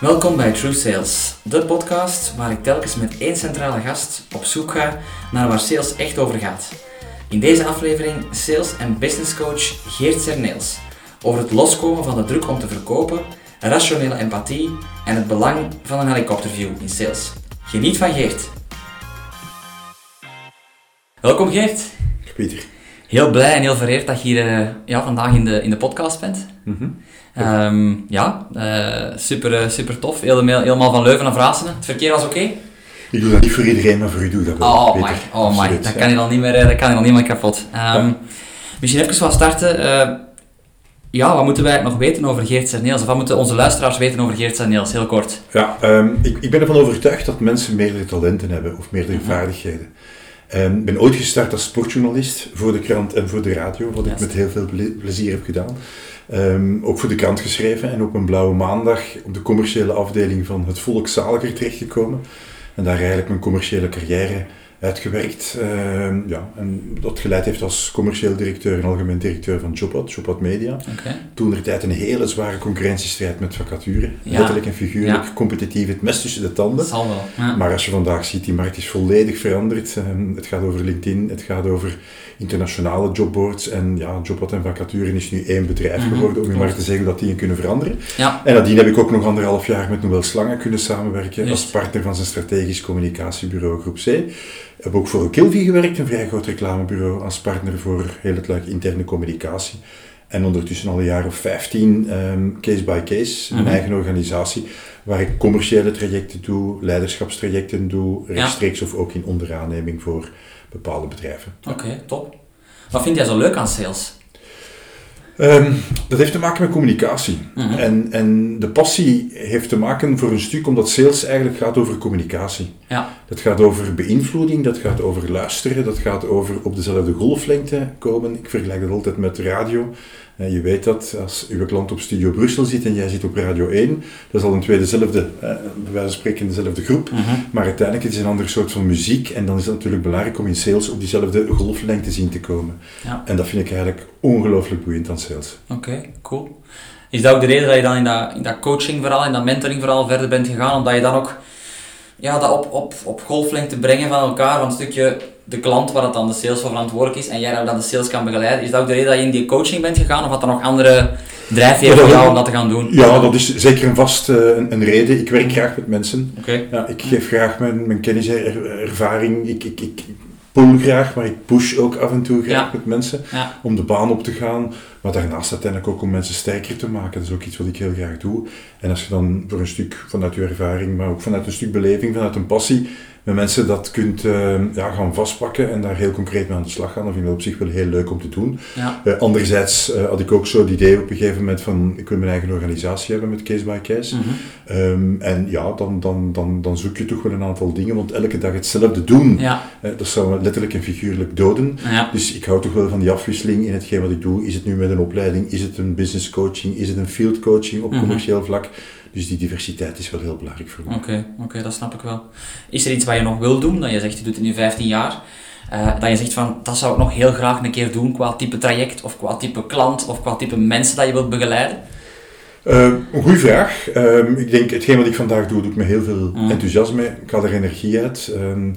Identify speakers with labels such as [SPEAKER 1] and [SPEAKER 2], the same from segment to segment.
[SPEAKER 1] Welkom bij True Sales, de podcast waar ik telkens met één centrale gast op zoek ga naar waar sales echt over gaat. In deze aflevering sales en business coach Geert Cerneels over het loskomen van de druk om te verkopen, rationele empathie en het belang van een helikopterview in sales. Geniet van Geert. Welkom Geert.
[SPEAKER 2] Pieter.
[SPEAKER 1] Heel blij en heel vereerd dat je hier eh, ja, vandaag in de, in de podcast bent. Ehm, ja, eh, super, eh, super tof. Helemaal, helemaal van Leuven naar Vraassen. Het verkeer was oké?
[SPEAKER 2] Ik doe dat niet voor iedereen, maar voor u doe ik dat wel.
[SPEAKER 1] Oh
[SPEAKER 2] Peter.
[SPEAKER 1] my, oh my, dat kan je dan niet meer, dat kan je dan niet meer kapot. Ehm,
[SPEAKER 2] Ja.
[SPEAKER 1] Misschien even wat starten. ja, wat moeten wij nog weten over Geert Cerneels? Of wat moeten onze luisteraars weten over Geert Cerneels? Heel kort.
[SPEAKER 2] Ja, ehm, ik, ik ben ervan overtuigd dat mensen meerdere talenten hebben of meerdere
[SPEAKER 1] Mhm.
[SPEAKER 2] vaardigheden. Ehm, Ik ben ooit gestart als sportjournalist voor de krant en voor de radio, wat ik met heel veel ple- plezier heb gedaan. Ehm, ook voor de krant geschreven en op een blauwe maandag op de commerciële afdeling van het Volk Zaliger terechtgekomen. En daar eigenlijk mijn commerciële carrière uitgewerkt. Ehm, ja, en dat geleid heeft als commercieel directeur en algemeen directeur van Jobad, Jobad Media.
[SPEAKER 1] Oké.
[SPEAKER 2] Toen er tijd een hele zware concurrentiestrijd met vacature.
[SPEAKER 1] Ja.
[SPEAKER 2] Letterlijk en figuurlijk,
[SPEAKER 1] Ja.
[SPEAKER 2] competitief, het mes tussen de tanden.
[SPEAKER 1] Dat zal wel. Ja.
[SPEAKER 2] Maar als je vandaag ziet, die markt is volledig veranderd. Ehm, Het gaat over LinkedIn, het gaat over internationale jobboards. En ja, Jobad en vacature is nu één bedrijf
[SPEAKER 1] Mhm,
[SPEAKER 2] geworden, om je maar te zeggen dat die kunnen veranderen. En nadien heb ik ook nog anderhalf jaar met Noël Slangen kunnen samenwerken als partner van zijn strategisch communicatiebureau Groep C. Ik heb ook voor Ogilvy gewerkt, een vrij groot reclamebureau, als partner voor heel het luik interne communicatie. En ondertussen al een jaar of 15 ehm, case by case, mijn
[SPEAKER 1] Mhm.
[SPEAKER 2] eigen organisatie, waar ik commerciële trajecten doe, leiderschapstrajecten doe,
[SPEAKER 1] Ja.
[SPEAKER 2] rechtstreeks of ook in onderaanneming voor bepaalde bedrijven.
[SPEAKER 1] Oké, top. Wat vind jij zo leuk aan sales?
[SPEAKER 2] Ehm, dat heeft te maken met communicatie.
[SPEAKER 1] Mhm.
[SPEAKER 2] En, en de passie heeft te maken voor een stuk omdat sales eigenlijk gaat over communicatie.
[SPEAKER 1] Ja.
[SPEAKER 2] Dat gaat over beïnvloeding, dat gaat over luisteren, dat gaat over op dezelfde golflengte komen. Ik vergelijk dat altijd met radio. Eh, Je weet dat als uw klant op Studio Brussel zit en jij zit op Radio 1, dat is al een twee dezelfde, eh, bij wijze van spreken dezelfde groep.
[SPEAKER 1] Mhm.
[SPEAKER 2] Maar uiteindelijk is het een ander soort van muziek en dan is het natuurlijk belangrijk om in sales op diezelfde golflengte zien te komen.
[SPEAKER 1] Ja.
[SPEAKER 2] En dat vind ik eigenlijk ongelooflijk boeiend aan sales.
[SPEAKER 1] Oké, cool. Is dat ook de reden dat je dan in dat, in dat coaching vooral, in dat mentoring vooral verder bent gegaan? Omdat je dan ook ja, dat op, op, op golflengte brengen van elkaar, van een stukje de klant waar het dan de sales voor verantwoordelijk is en jij dan de sales kan begeleiden. Is dat ook de reden dat je in die coaching bent gegaan of had er nog andere drijfveren voor
[SPEAKER 2] dat-
[SPEAKER 1] jou om dat te gaan doen?
[SPEAKER 2] Ja, dat is zeker een vast eh, een, een reden. Ik werk graag met mensen. Ja, ik geef graag mijn, mijn kennis en er- ervaring. Ik, ik, ik pull graag, maar ik push ook af en toe graag
[SPEAKER 1] Ja.
[SPEAKER 2] met mensen
[SPEAKER 1] Ja.
[SPEAKER 2] om de baan op te gaan. Maar daarnaast uiteindelijk ook om mensen sterker te maken. Dat is ook iets wat ik heel graag doe. En als je dan voor een stuk vanuit je ervaring, maar ook vanuit een stuk beleving, vanuit een passie, met mensen dat kunt eh, ja, gaan vastpakken en daar heel concreet mee aan de slag gaan, dan vind ik dat op zich wel heel leuk om te doen.
[SPEAKER 1] Ja.
[SPEAKER 2] Eh, anderzijds eh, had ik ook zo het idee op een gegeven moment van ik wil mijn eigen organisatie hebben met case by case.
[SPEAKER 1] Mhm.
[SPEAKER 2] Ehm, en ja, dan, dan, dan, dan zoek je toch wel een aantal dingen, want elke dag hetzelfde doen,
[SPEAKER 1] Ja.
[SPEAKER 2] eh, dat zou letterlijk en figuurlijk doden.
[SPEAKER 1] Ja.
[SPEAKER 2] Dus ik hou toch wel van die afwisseling in hetgeen wat ik doe. Is het nu met een opleiding, is het een business coaching, is het een field coaching op
[SPEAKER 1] Mhm.
[SPEAKER 2] commercieel vlak? Dus die diversiteit is wel heel belangrijk voor mij.
[SPEAKER 1] Oké, oké, dat snap ik wel. Is er iets wat je nog wil doen? Dat je zegt, je doet het nu 15 jaar. eh, dat je zegt van, dat zou ik nog heel graag een keer doen qua type traject, of qua type klant, of qua type mensen dat je wilt begeleiden?
[SPEAKER 2] Eh, een goede vraag. Ehm, ik denk, hetgeen wat ik vandaag doe, doe ik met heel veel
[SPEAKER 1] Mhm.
[SPEAKER 2] enthousiasme. Ik haal er energie uit. Ehm,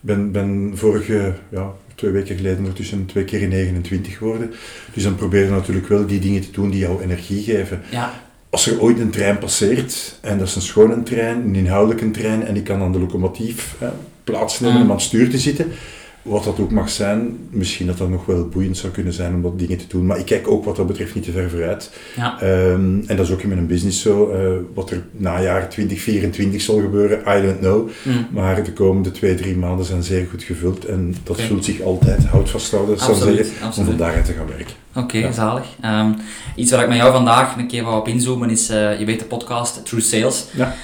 [SPEAKER 2] ben, ben vorige, ja, twee weken geleden ondertussen twee keer in 29 geworden. Dus dan probeer je natuurlijk wel die dingen te doen die jou energie geven.
[SPEAKER 1] Ja,
[SPEAKER 2] Als er ooit een trein passeert, en dat is een schone trein, een inhoudelijke trein, en ik kan aan de locomotief plaatsnemen om aan het stuur te zitten, wat dat ook mag zijn, misschien dat dat nog wel boeiend zou kunnen zijn om dat dingen te doen. Maar ik kijk ook wat dat betreft niet te ver vooruit.
[SPEAKER 1] ja,
[SPEAKER 2] Ehm, en dat is ook in mijn business zo. Eh, wat er najaar 2024 zal gebeuren, I don't know.
[SPEAKER 1] Mm.
[SPEAKER 2] Maar de komende twee, drie maanden zijn zeer goed gevuld. En dat vult zich altijd, houd vasthouden, zou zeggen, om van daaruit te gaan werken.
[SPEAKER 1] Oké,
[SPEAKER 2] Ja.
[SPEAKER 1] zalig. Ehm, iets waar ik met jou vandaag een keer wou op inzoomen is, eh, je weet de podcast True Sales.
[SPEAKER 2] Ja.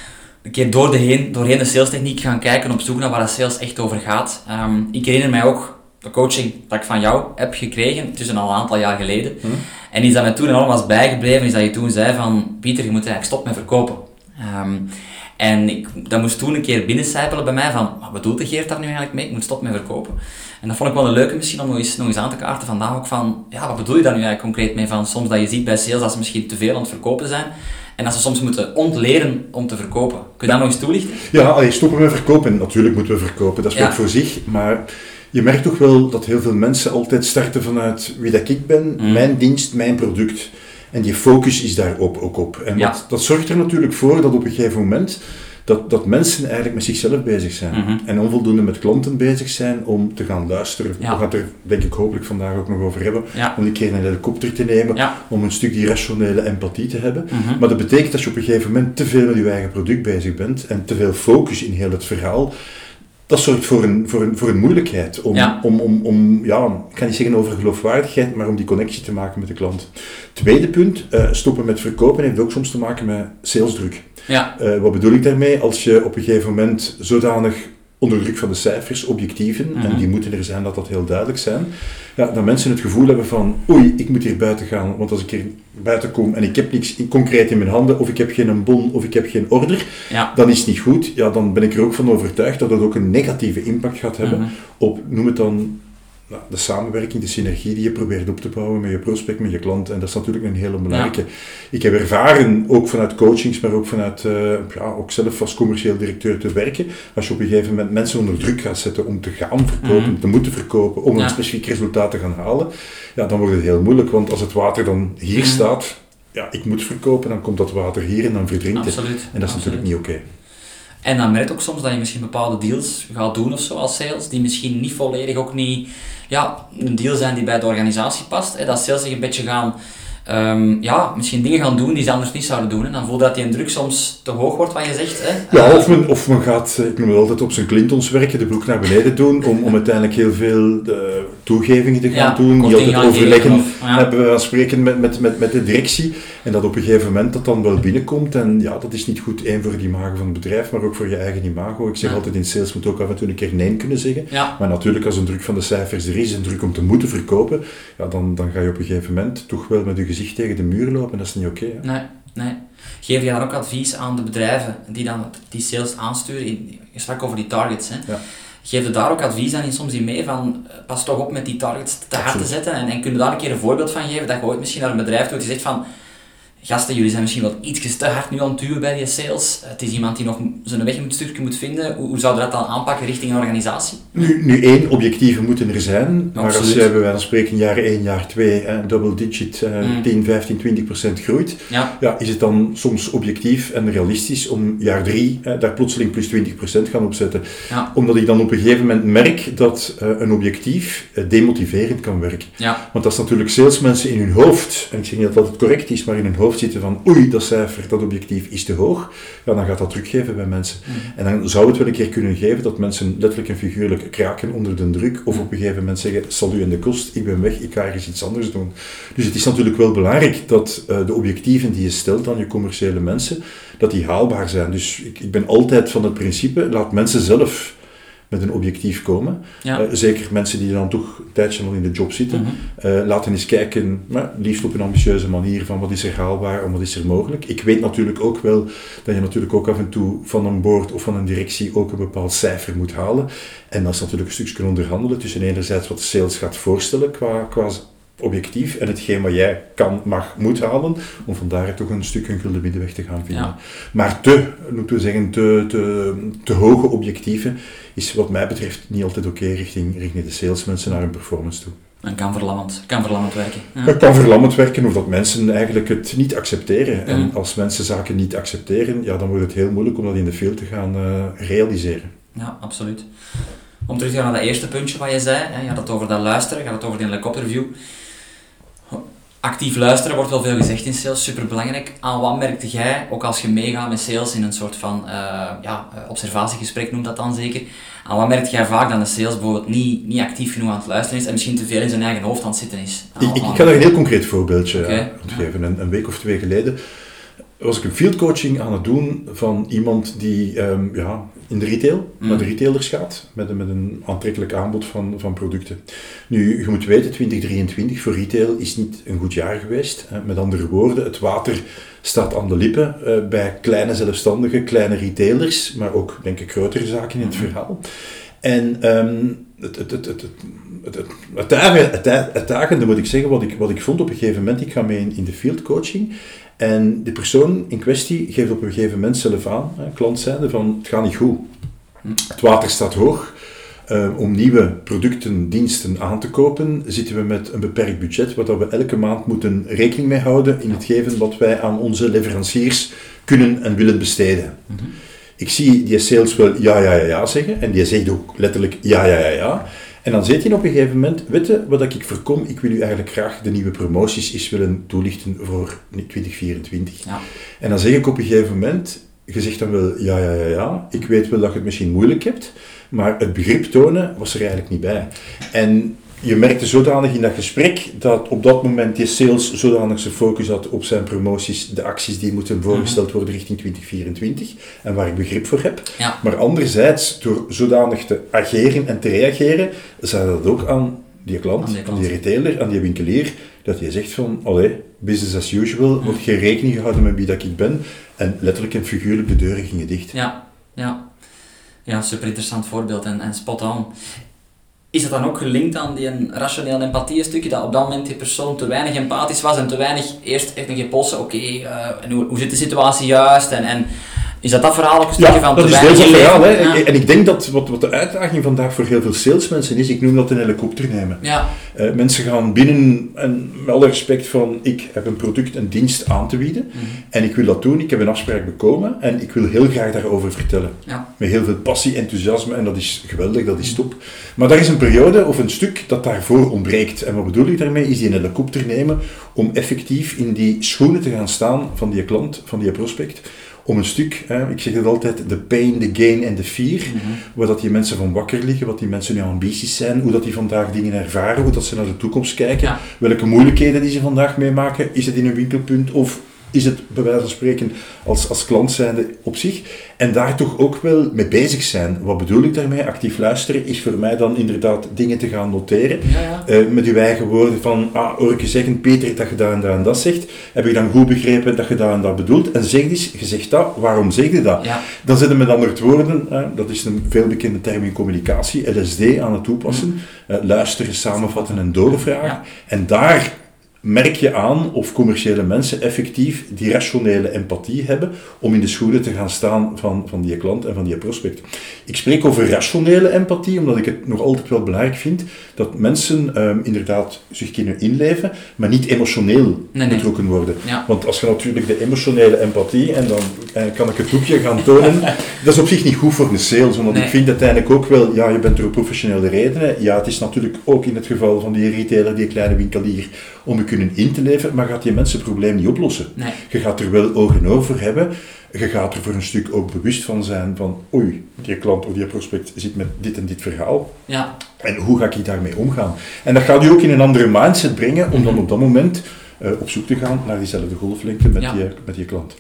[SPEAKER 1] Een keer door de heen, doorheen de salestechniek gaan kijken op zoek naar waar de sales echt over gaat. Ehm, ik herinner mij ook de coaching dat ik van jou heb gekregen, tussen al een aantal jaar geleden.
[SPEAKER 2] Hm.
[SPEAKER 1] En iets dat mij toen enorm was bijgebleven, is dat je toen zei van, Pieter, je moet eigenlijk stoppen met verkopen. Ehm, en ik, dat moest toen een keer binnencijpelen bij mij van, wat bedoelt de Geert daar nu eigenlijk mee? Ik moet stoppen met verkopen. En dat vond ik wel een leuke misschien om nog eens, nog eens aan te kaarten vandaag ook van, ja, wat bedoel je daar nu eigenlijk concreet mee? Van soms dat je ziet bij sales dat ze misschien te veel aan het verkopen zijn. En dat ze soms moeten ontleren om te verkopen. Kun je dat nog eens toelichten?
[SPEAKER 2] Ja, allee, stoppen met verkopen. Natuurlijk moeten we verkopen, dat spreekt
[SPEAKER 1] Ja.
[SPEAKER 2] voor zich. Maar je merkt toch wel dat heel veel mensen altijd starten vanuit wie dat ik ben,
[SPEAKER 1] Mm.
[SPEAKER 2] mijn dienst, mijn product. En die focus is daar ook op. En
[SPEAKER 1] Ja.
[SPEAKER 2] dat, dat zorgt er natuurlijk voor dat op een gegeven moment dat, dat mensen eigenlijk met zichzelf bezig zijn.
[SPEAKER 1] Mhm.
[SPEAKER 2] En onvoldoende met klanten bezig zijn om te gaan luisteren.
[SPEAKER 1] Ja.
[SPEAKER 2] We gaan het er denk ik hopelijk vandaag ook nog over hebben.
[SPEAKER 1] Ja.
[SPEAKER 2] Om een keer een helikopter te nemen,
[SPEAKER 1] Ja.
[SPEAKER 2] om een stuk die rationele empathie te hebben.
[SPEAKER 1] Mhm.
[SPEAKER 2] Maar dat betekent dat je op een gegeven moment te veel met je eigen product bezig bent en te veel focus in heel het verhaal. Dat zorgt voor een, voor een, voor een moeilijkheid om,
[SPEAKER 1] Ja.
[SPEAKER 2] om, om, om, ja, ik ga niet zeggen over geloofwaardigheid, maar om die connectie te maken met de klant. Tweede punt, eh, stoppen met verkopen heeft ook soms te maken met salesdruk.
[SPEAKER 1] Ja.
[SPEAKER 2] Eh, wat bedoel ik daarmee? Als je op een gegeven moment zodanig onder druk van de cijfers, objectieven,
[SPEAKER 1] Mhm.
[SPEAKER 2] en die moeten er zijn, dat dat heel duidelijk zijn, ja, dat mensen het gevoel hebben van, oei, ik moet hier buiten gaan, want als ik hier buiten kom en ik heb niks concreet in mijn handen, of ik heb geen bon, of ik heb geen order,
[SPEAKER 1] Ja.
[SPEAKER 2] dan is het niet goed. Ja, dan ben ik er ook van overtuigd dat dat ook een negatieve impact gaat hebben
[SPEAKER 1] Mhm.
[SPEAKER 2] op, noem het dan, de samenwerking, de synergie die je probeert op te bouwen met je prospect, met je klant. En dat is natuurlijk een hele belangrijke. Ik heb ervaren, ook vanuit coachings, maar ook vanuit, eh, ja, ook zelf als commercieel directeur te werken, als je op een gegeven moment mensen onder druk gaat zetten om te gaan verkopen,
[SPEAKER 1] Mhm.
[SPEAKER 2] te moeten verkopen, om
[SPEAKER 1] Ja.
[SPEAKER 2] een specifiek resultaat te gaan halen, ja, dan wordt het heel moeilijk, want als het water dan hier
[SPEAKER 1] Mhm.
[SPEAKER 2] staat, ja, ik moet verkopen, dan komt dat water hier en dan verdrinkt het. En dat is
[SPEAKER 1] Absoluut.
[SPEAKER 2] natuurlijk niet oké.
[SPEAKER 1] En dan merkt ook soms dat je misschien bepaalde deals gaat doen of zo als sales, die misschien niet volledig ook niet ja, een deal zijn die bij de organisatie past. Hè, dat sales zich een beetje gaan, ehm, ja, misschien dingen gaan doen die ze anders niet zouden doen. En dan voel je dat die druk soms te hoog wordt, wat je zegt. Hè.
[SPEAKER 2] Ja, of men, of men gaat, eh, ik noem het altijd, op zijn Clintons werken, de broek naar beneden doen, om, om uiteindelijk heel veel eh, toegevingen te gaan
[SPEAKER 1] Ja,
[SPEAKER 2] doen,
[SPEAKER 1] korting
[SPEAKER 2] altijd overleggen,
[SPEAKER 1] geven of- ja.
[SPEAKER 2] hebben we spreken met, met, met, met de directie. En dat op een gegeven moment dat dan wel binnenkomt. En ja, dat is niet goed, één voor het imago van het bedrijf, maar ook voor je eigen imago. Ik zeg
[SPEAKER 1] Ja.
[SPEAKER 2] altijd, in sales moet ook af en toe een keer nee kunnen zeggen. Maar natuurlijk, als een druk van de cijfers er is, een druk om te moeten verkopen, ja, dan, dan ga je op een gegeven moment toch wel met je gezicht tegen de muur lopen. Dat is niet oké.
[SPEAKER 1] nee, nee. Geef je dan ook advies aan de bedrijven die dan die sales aansturen? Je sprak over die targets. Hè.
[SPEAKER 2] Ja.
[SPEAKER 1] Geef je daar ook advies aan in soms in mee van eh, pas toch op met die targets te hard te zetten en, en kun je daar een keer een voorbeeld van geven dat je ooit misschien naar een bedrijf toe die zegt van gasten, jullie zijn misschien wel iets te hard nu aan het duwen bij die sales. Het is iemand die nog zijn weg moet stukje moet vinden. Hoe, hoe zouden we dat dan aanpakken richting een organisatie?
[SPEAKER 2] Nu, nu één, objectieven moeten er zijn. Maar als
[SPEAKER 1] Absoluut.
[SPEAKER 2] je bij wijze van spreken jaar 1, jaar 2, eh, double digit, eh,
[SPEAKER 1] Mm.
[SPEAKER 2] 10, 15, 20 procent groeit,
[SPEAKER 1] Ja,
[SPEAKER 2] ja, is het dan soms objectief en realistisch om jaar 3 eh, daar plotseling plus 20 procent gaan opzetten.
[SPEAKER 1] ja,
[SPEAKER 2] Omdat ik dan op een gegeven moment merk dat eh, een objectief eh, demotiverend kan werken.
[SPEAKER 1] ja,
[SPEAKER 2] Want dat is natuurlijk salesmensen in hun hoofd, en ik zeg niet dat het correct is, maar in hun hoofd zitten van oei, dat cijfer, dat objectief is te hoog, ja, dan gaat dat druk geven bij mensen.
[SPEAKER 1] Mm.
[SPEAKER 2] En dan zou het wel een keer kunnen geven dat mensen letterlijk en figuurlijk kraken onder de druk, of op een gegeven moment zeggen, zal u in de kost, ik ben weg, ik ga ergens iets anders doen. Dus het is natuurlijk wel belangrijk dat eh, de objectieven die je stelt aan je commerciële mensen, dat die haalbaar zijn. Dus ik, ik ben altijd van het principe, laat mensen zelf met een objectief komen.
[SPEAKER 1] ja.
[SPEAKER 2] Eh, zeker mensen die dan toch een tijdje al in de job zitten.
[SPEAKER 1] Mhm.
[SPEAKER 2] Eh, laten eens kijken, maar liefst op een ambitieuze manier, van wat is er haalbaar en wat is er mogelijk. Ik weet natuurlijk ook wel dat je natuurlijk ook af en toe van een boord of van een directie ook een bepaald cijfer moet halen. En dat is natuurlijk een stukje onderhandelen tussen enerzijds wat de sales gaat voorstellen qua, qua objectief en hetgeen wat jij kan, mag, moet halen, om vandaar toch een stuk een gulden middenweg te gaan vinden.
[SPEAKER 1] Ja.
[SPEAKER 2] Maar te, moeten we zeggen, te, te, te hoge objectieven is wat mij betreft niet altijd oké richting, richting de salesmensen naar hun performance toe.
[SPEAKER 1] En kan verlammend, kan verlammend werken. Ja.
[SPEAKER 2] Het kan verlammend werken of dat mensen eigenlijk het niet accepteren. En als mensen zaken niet accepteren, ja, dan wordt het heel moeilijk om dat in de field te gaan eh, realiseren.
[SPEAKER 1] Ja, absoluut. Om terug te gaan naar dat eerste puntje wat je zei, hè, je had het over dat luisteren, je had het over die helikopterview. Actief luisteren wordt wel veel gezegd in sales, superbelangrijk. Aan wat merkte jij, ook als je meegaat met sales in een soort van uh, ja, observatiegesprek noemt dat dan zeker, aan wat merkte jij vaak dat de sales bijvoorbeeld niet, niet actief genoeg aan het luisteren is en misschien te veel in zijn eigen hoofd aan het zitten is?
[SPEAKER 2] Ik, ik, daar een heel concreet voorbeeldje
[SPEAKER 1] Okay.
[SPEAKER 2] aan geven. Een, een week of twee geleden was ik een fieldcoaching aan het doen van iemand die um, ja, in de retail,
[SPEAKER 1] mm.
[SPEAKER 2] naar de retailers gaat, met, een, met een aantrekkelijk aanbod van, van producten. Nu, je moet weten, 2023 voor retail is niet een goed jaar geweest. Met andere woorden, het water staat aan de lippen bij kleine zelfstandigen, kleine retailers, maar ook, denk ik, grotere zaken in het verhaal. En um, het, het, het, het, uitdagende, moet ik zeggen, wat ik, wat ik vond op een gegeven moment, ik ga mee in de field coaching. En de persoon in kwestie geeft op een gegeven moment zelf aan, hè, klant zijnde, van het gaat niet goed. Het water staat hoog. Uh, om nieuwe producten, diensten aan te kopen, zitten we met een beperkt budget, waar we elke maand moeten rekening mee houden in het geven wat wij aan onze leveranciers kunnen en willen besteden. Mm -hmm. Ik zie die sales wel ja, ja, ja, ja zeggen, en die zegt ook letterlijk ja, ja, ja, ja. En dan zit hij op een gegeven moment, weet je wat ik voorkom? Ik wil u eigenlijk graag de nieuwe promoties eens willen toelichten voor 2024. Ja. En dan zeg ik op een gegeven moment, je zegt dan wel ja, ja, ja, ja. Ik weet wel dat je het misschien moeilijk hebt, maar het begrip tonen was er eigenlijk niet bij. En je merkte zodanig in dat gesprek dat op dat moment die sales zodanig zijn focus had op zijn promoties, de acties die moeten voorgesteld worden richting 2024 en waar ik begrip voor heb.
[SPEAKER 1] Ja.
[SPEAKER 2] Maar anderzijds, door zodanig te ageren en te reageren, zei dat ook aan die klant, aan die, klant. aan die retailer, aan die winkelier, dat je zegt van, allee, business as usual, wordt geen rekening gehouden met wie dat ik ben en letterlijk en figuurlijk de deuren gingen dicht.
[SPEAKER 1] Ja, ja. Ja, super interessant voorbeeld en, en spot on. Is dat dan ook gelinkt aan die rationeel empathie stukje, dat op dat moment die persoon te weinig empathisch was en te weinig eerst echt een gepolsen, oké, okay, en hoe, hoe zit de situatie juist en, en is dat dat verhaal ook een stukje
[SPEAKER 2] ja,
[SPEAKER 1] van
[SPEAKER 2] dat
[SPEAKER 1] te
[SPEAKER 2] is
[SPEAKER 1] weinig
[SPEAKER 2] deel van het verhaal.
[SPEAKER 1] Ja.
[SPEAKER 2] En ik denk dat wat, wat de uitdaging vandaag voor heel veel salesmensen is, ik noem dat een helikopter nemen.
[SPEAKER 1] Ja.
[SPEAKER 2] Uh, mensen gaan binnen, en met alle respect van, ik heb een product, een dienst aan te bieden,
[SPEAKER 1] Mhm.
[SPEAKER 2] en ik wil dat doen, ik heb een afspraak bekomen, en ik wil heel graag daarover vertellen.
[SPEAKER 1] Ja.
[SPEAKER 2] Met heel veel passie, enthousiasme, en dat is geweldig, dat is top. Maar daar is een periode of een stuk dat daarvoor ontbreekt. En wat bedoel ik daarmee? Is die een helikopter nemen om effectief in die schoenen te gaan staan van die klant, van die prospect, om een stuk, hè, ik zeg het altijd, de pain, de gain en de fear,
[SPEAKER 1] Mhm.
[SPEAKER 2] waar dat die mensen van wakker liggen, wat die mensen hun ambities zijn, hoe dat die vandaag dingen ervaren, hoe dat ze naar de toekomst kijken,
[SPEAKER 1] Ja.
[SPEAKER 2] welke moeilijkheden die ze vandaag meemaken, is het in een winkelpunt of is het bij wijze van spreken als, als klant zijnde op zich. En daar toch ook wel mee bezig zijn. Wat bedoel ik daarmee? Actief luisteren is voor mij dan inderdaad dingen te gaan noteren.
[SPEAKER 1] Ja, ja.
[SPEAKER 2] Eh, met uw eigen woorden van, ah, hoor ik je zeggen, Peter, dat je dat en dat en dat zegt. Heb ik dan goed begrepen dat je dat en dat bedoelt? En zeg eens, je zegt dat, waarom zeg je dat?
[SPEAKER 1] Ja.
[SPEAKER 2] Dan zetten we met andere woorden, dat is een veelbekende term in communicatie, LSD aan het toepassen. Eh, luisteren, samenvatten en doorvragen. En daar merk je aan of commerciële mensen effectief die rationele empathie hebben om in de schoenen te gaan staan van, van die klant en van die prospect. Ik spreek over rationele empathie, omdat ik het nog altijd wel belangrijk vind dat mensen ehm, inderdaad zich kunnen inleven, maar niet emotioneel
[SPEAKER 1] Nee, nee.
[SPEAKER 2] betrokken worden.
[SPEAKER 1] Ja.
[SPEAKER 2] Want als je natuurlijk de emotionele empathie, en dan eh, kan ik het hoekje gaan tonen, dat is op zich niet goed voor een sales, want
[SPEAKER 1] Nee.
[SPEAKER 2] ik vind uiteindelijk ook wel, ja, je bent er op professionele redenen. Ja, het is natuurlijk ook in het geval van die retailer, die kleine winkelier, om je kunnen in te leven, maar gaat die mensen het probleem niet oplossen.
[SPEAKER 1] Nee.
[SPEAKER 2] Je gaat er wel oog en oog voor hebben. Je gaat er voor een stuk ook bewust van zijn van, oei, die klant of die prospect zit met dit en dit verhaal.
[SPEAKER 1] Ja.
[SPEAKER 2] En hoe ga ik daarmee omgaan? En dat gaat u ook in een andere mindset brengen, om dan op dat moment eh, op zoek te gaan naar diezelfde golflengte met,
[SPEAKER 1] Ja.
[SPEAKER 2] die, met die klant.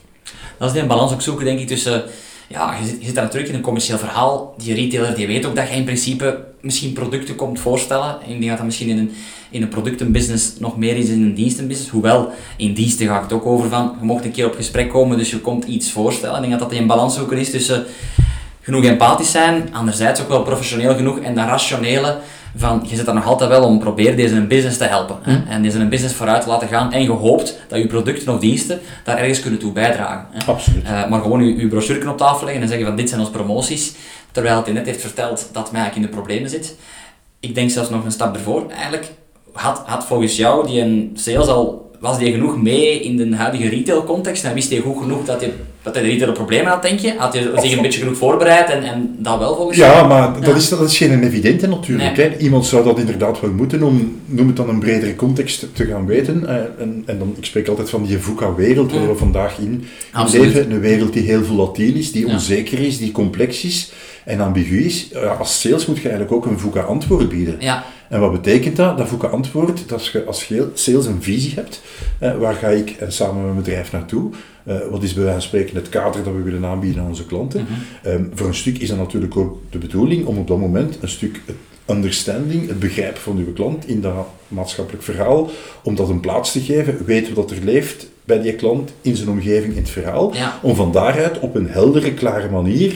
[SPEAKER 1] Dat is die balans ook zoeken, denk ik, tussen... Ja, je zit, je zit daar natuurlijk in een commercieel verhaal. Die retailer die weet ook dat je in principe misschien producten komt voorstellen. Ik denk dat dat misschien in een, in een productenbusiness nog meer is dan in een dienstenbusiness. Hoewel, in diensten gaat het ook over van... Je mocht een keer op gesprek komen, dus je komt iets voorstellen. Ik denk dat dat een balans zoeken is tussen genoeg empathisch zijn, anderzijds ook wel professioneel genoeg en dat rationele van, je zit daar nog altijd wel om probeer deze een business te helpen. Hè? En deze een business vooruit te laten gaan en je hoopt dat je producten of diensten daar ergens kunnen toe bijdragen. Hè?
[SPEAKER 2] Absoluut.
[SPEAKER 1] Eh, maar gewoon je, je brochure op tafel leggen en zeggen van dit zijn onze promoties, terwijl hij net heeft verteld dat mij eigenlijk in de problemen zit. Ik denk zelfs nog een stap ervoor. Eigenlijk had, had volgens jou die een sales al, was die genoeg mee in de huidige retail context en wist hij goed genoeg dat hij, dat hij de retail problemen had, denk je? Had hij zich een beetje genoeg voorbereid en, en dat wel volgens jou?
[SPEAKER 2] Ja, maar dat. Is, dat is geen evidente natuurlijk.
[SPEAKER 1] Nee.
[SPEAKER 2] Hè. Iemand zou dat inderdaad wel moeten om, noem het dan een bredere context te gaan weten. Eh, en, en dan, ik spreek altijd van die VUCA-wereld waar
[SPEAKER 1] Mm.
[SPEAKER 2] we vandaag in, in leven. Een wereld die heel volatiel is, die
[SPEAKER 1] Ja.
[SPEAKER 2] onzeker is, die complex is en ambigu is. Ja, als sales moet je eigenlijk ook een VUCA-antwoord bieden.
[SPEAKER 1] Ja,
[SPEAKER 2] En wat betekent dat? Dat VUCA antwoord, dat je als sales een visie hebt, eh, waar ga ik eh, samen met mijn bedrijf naartoe? Eh, wat is bij wijze van spreken het kader dat we willen aanbieden aan onze klanten?
[SPEAKER 1] Mhm.
[SPEAKER 2] Ehm, voor een stuk is dat natuurlijk ook de bedoeling om op dat moment een stuk het understanding, het begrijpen van uw klant in dat maatschappelijk verhaal, om dat een plaats te geven, weten wat er leeft bij die klant in zijn omgeving in het verhaal,
[SPEAKER 1] Ja.
[SPEAKER 2] om van daaruit op een heldere, klare manier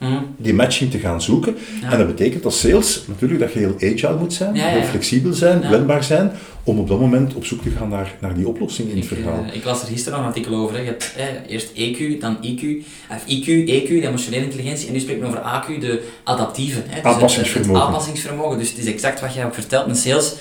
[SPEAKER 1] Mhm.
[SPEAKER 2] die matching te gaan zoeken.
[SPEAKER 1] Ja.
[SPEAKER 2] En dat betekent als sales natuurlijk dat je heel agile moet zijn,
[SPEAKER 1] Ja, ja,
[SPEAKER 2] heel flexibel zijn, wendbaar zijn, om op dat moment op zoek te gaan naar, naar die oplossing in het
[SPEAKER 1] Ik,
[SPEAKER 2] verhaal.
[SPEAKER 1] eh, ik las er gisteren nog een artikel over. Hè. Je hebt eh, eerst EQ, dan IQ, of IQ, EQ, de emotionele intelligentie, en nu spreken we over AQ, de adaptieve. Hè. Dus het-
[SPEAKER 2] Aanpassingsvermogen.
[SPEAKER 1] Het, aanpassingsvermogen. Dus het is exact wat jij ook vertelt. Een sales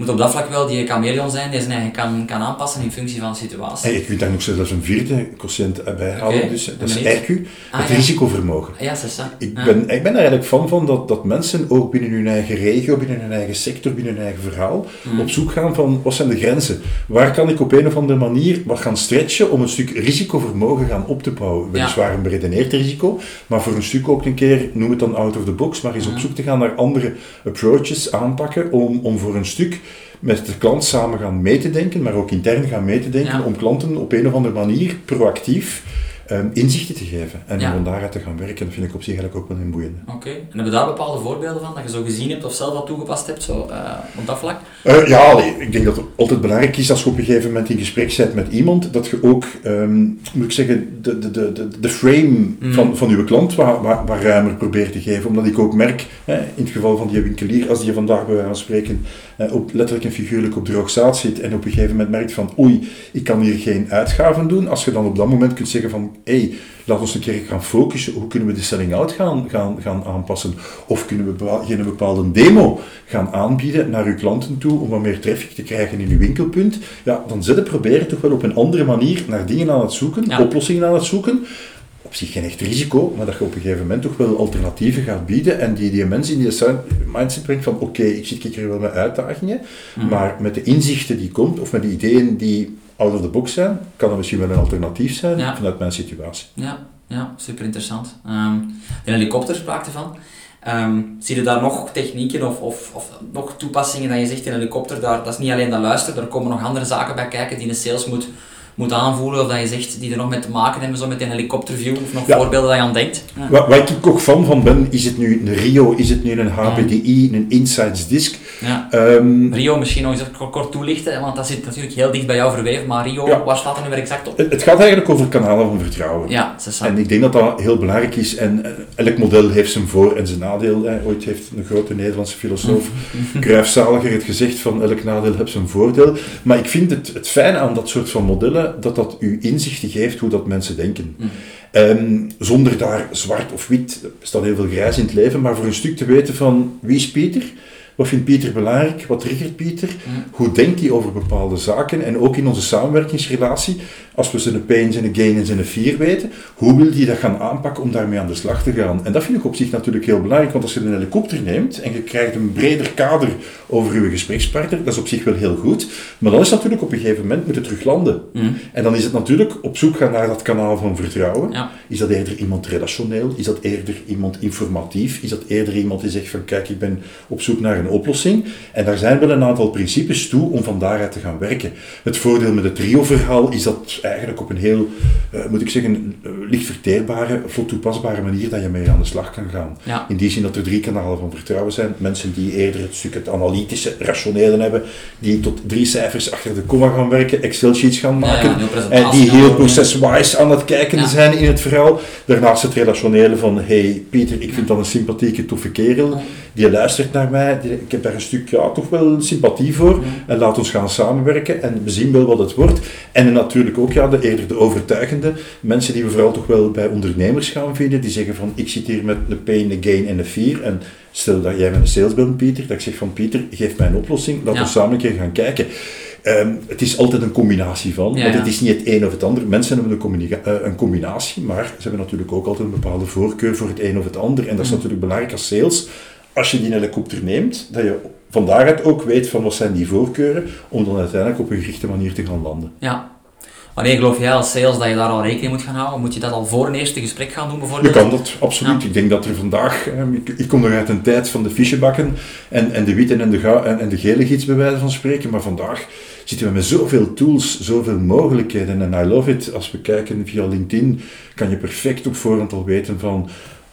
[SPEAKER 1] moet op dat vlak wel die chameleon zijn, die zijn eigen kan, kan aanpassen in functie van de situatie.
[SPEAKER 2] En je kunt daar nog zelfs een vierde quotient bij halen, dus, dat is. IQ,
[SPEAKER 1] Ah,
[SPEAKER 2] het
[SPEAKER 1] ja.
[SPEAKER 2] risicovermogen.
[SPEAKER 1] Ja, c'est ça.
[SPEAKER 2] Ik
[SPEAKER 1] Ja.
[SPEAKER 2] ben, ik ben er eigenlijk fan van dat, dat mensen ook binnen hun eigen regio, binnen hun eigen sector, binnen hun eigen verhaal,
[SPEAKER 1] Mm.
[SPEAKER 2] op zoek gaan van wat zijn de grenzen? Waar kan ik op een of andere manier wat gaan stretchen om een stuk risicovermogen gaan op te bouwen? Weliswaar een beredeneerd risico, maar voor een stuk ook een keer, noem het dan out of the box, maar eens op
[SPEAKER 1] Mm.
[SPEAKER 2] zoek te gaan naar andere approaches aanpakken om, om voor een stuk met de klant samen gaan mee te denken, maar ook intern gaan mee te denken,
[SPEAKER 1] Ja.
[SPEAKER 2] om klanten op een of andere manier proactief ehm, inzichten te geven en
[SPEAKER 1] Ja.
[SPEAKER 2] om daaruit te gaan werken. Dat vind ik op zich eigenlijk ook wel een boeiende.
[SPEAKER 1] Oké. En hebben we daar bepaalde voorbeelden van, dat je zo gezien hebt of zelf al toegepast hebt, zo, eh, op dat vlak?
[SPEAKER 2] Eh, ja, allee, ik denk dat het altijd belangrijk is als je op een gegeven moment in gesprek bent met iemand, dat je ook, ehm, moet ik zeggen, de, de, de, de, frame
[SPEAKER 1] Mm.
[SPEAKER 2] van, van je klant wat, wat, wat ruimer probeert te geven. Omdat ik ook merk, hè, in het geval van die winkelier, als die vandaag bij wijze van spreken op, letterlijk en figuurlijk op de rookzaad zit en op een gegeven moment merkt van oei, ik kan hier geen uitgaven doen. Als je dan op dat moment kunt zeggen van hé, hey, laat ons een keer gaan focussen, hoe kunnen we de selling-out gaan, gaan, gaan aanpassen? Of kunnen we bepaal- geen bepaalde demo gaan aanbieden naar uw klanten toe om wat meer traffic te krijgen in uw winkelpunt? Ja, dan zit het proberen toch wel op een andere manier naar dingen aan het zoeken,
[SPEAKER 1] Ja.
[SPEAKER 2] oplossingen aan het zoeken. Op zich geen echt risico, maar dat je op een gegeven moment toch wel alternatieven gaat bieden en die, die mensen in die mindset brengt van oké, ik zit hier wel met uitdagingen,
[SPEAKER 1] Mhm.
[SPEAKER 2] maar met de inzichten die komt of met de ideeën die out of the box zijn, kan dat misschien wel een alternatief zijn
[SPEAKER 1] Ja.
[SPEAKER 2] vanuit mijn situatie.
[SPEAKER 1] Ja, ja super interessant. Ehm de helikopter sprak ervan. Ehm zie je daar nog technieken of, of, of nog toepassingen dat je zegt in een helikopter, daar, dat is niet alleen dat luisteren, er komen nog andere zaken bij kijken die een sales moet, moet aanvoelen, of dat je zegt die er nog mee te maken hebben, zo met een helikopterview, of nog
[SPEAKER 2] Ja.
[SPEAKER 1] voorbeelden dat je aan denkt. Ja.
[SPEAKER 2] Waar, waar ik ook fan van ben, is het nu een Rio, is het nu een HPDI, een Insights Disk.
[SPEAKER 1] Ja.
[SPEAKER 2] Ehm,
[SPEAKER 1] Rio misschien nog eens kort, toelichten, want dat zit natuurlijk heel dicht bij jou verweven, maar Rio,
[SPEAKER 2] Ja.
[SPEAKER 1] waar staat er nu weer exact op?
[SPEAKER 2] het, het gaat eigenlijk over kanalen van vertrouwen.
[SPEAKER 1] Ja.
[SPEAKER 2] En ik denk dat dat heel belangrijk is. En eh, elk model heeft zijn voor- en zijn nadeel. Hè. Ooit heeft een grote Nederlandse filosoof, Cruijff Zaliger, het gezegd van elk nadeel heeft zijn voordeel. Maar ik vind het, het fijne aan dat soort van modellen, dat dat u inzichten geeft hoe dat mensen denken.
[SPEAKER 1] Mm.
[SPEAKER 2] Ehm, zonder daar zwart of wit, er bestaat heel veel grijs in het leven, maar voor een stuk te weten van wie is Pieter? Wat vindt Pieter belangrijk? Wat triggert Pieter?
[SPEAKER 1] Mm.
[SPEAKER 2] Hoe denkt hij over bepaalde zaken? En ook in onze samenwerkingsrelatie, als we zijn pain, zijn gain en zijn fear weten, hoe wil hij dat gaan aanpakken om daarmee aan de slag te gaan? En dat vind ik op zich natuurlijk heel belangrijk, want als je een helikopter neemt en je krijgt een breder kader over je gesprekspartner, dat is op zich wel heel goed. Maar dan is het natuurlijk op een gegeven moment moeten terug landen.
[SPEAKER 1] Mm.
[SPEAKER 2] En dan is het natuurlijk op zoek gaan naar dat kanaal van vertrouwen.
[SPEAKER 1] Ja.
[SPEAKER 2] Is dat eerder iemand relationeel? Is dat eerder iemand informatief? Is dat eerder iemand die zegt van kijk, ik ben op zoek naar een oplossing? En daar zijn wel een aantal principes toe om van daaruit te gaan werken. Het voordeel met het trio-verhaal is dat eigenlijk op een heel, eh, moet ik zeggen, eh, licht verteerbare, vlot toepasbare manier dat je mee aan de slag kan gaan.
[SPEAKER 1] Ja.
[SPEAKER 2] In die zin dat er drie kanalen van vertrouwen zijn. Mensen die eerder het stuk het analytische, rationele hebben, die tot drie cijfers achter de komma gaan werken, Excel-sheets gaan
[SPEAKER 1] ja,
[SPEAKER 2] maken, en
[SPEAKER 1] presentatie
[SPEAKER 2] die heel
[SPEAKER 1] doen.
[SPEAKER 2] process-wise aan het kijken
[SPEAKER 1] Ja.
[SPEAKER 2] zijn in het verhaal. Daarnaast het relationele van, hey Pieter, ik vind dat een sympathieke, toffe kerel. Die luistert naar mij. Die- ik heb daar een stuk, ja, toch wel sympathie voor. En laat ons gaan samenwerken en we zien wel wat het wordt. En natuurlijk ook, ja, de, eerder de overtuigende mensen die we vooral toch wel bij ondernemers gaan vinden. Die zeggen van, ik zit hier met de pain, de gain en de fear. En stel dat jij met een sales bent, Pieter, dat ik zeg van, Pieter, geef mij een oplossing.
[SPEAKER 1] Ja.
[SPEAKER 2] ons samen een keer gaan kijken. Ehm, het is altijd een combinatie van,
[SPEAKER 1] Ja,
[SPEAKER 2] want het is niet het een of het ander. Mensen hebben een, eh, een combinatie, maar ze hebben natuurlijk ook altijd een bepaalde voorkeur voor het een of het ander. En dat is
[SPEAKER 1] Mhm.
[SPEAKER 2] natuurlijk belangrijk als sales. Als je die helikopter neemt, dat je van daaruit ook weet van wat zijn die voorkeuren, om dan uiteindelijk op een gerichte manier te gaan landen.
[SPEAKER 1] Ja. Wanneer geloof jij als sales dat je daar al rekening moet gaan houden? Moet je dat al voor een eerste gesprek gaan doen
[SPEAKER 2] Je
[SPEAKER 1] bijvoorbeeld?
[SPEAKER 2] kan dat, absoluut.
[SPEAKER 1] Ja.
[SPEAKER 2] Ik denk dat er vandaag, eh, ik, ik kom nog uit een tijd van de fichebakken en, en de witte en de, ga- en, en de gele gids bij wijze van spreken, maar vandaag zitten we met zoveel tools, zoveel mogelijkheden en I love it. Als we kijken via LinkedIn, kan je perfect op voorhand al weten van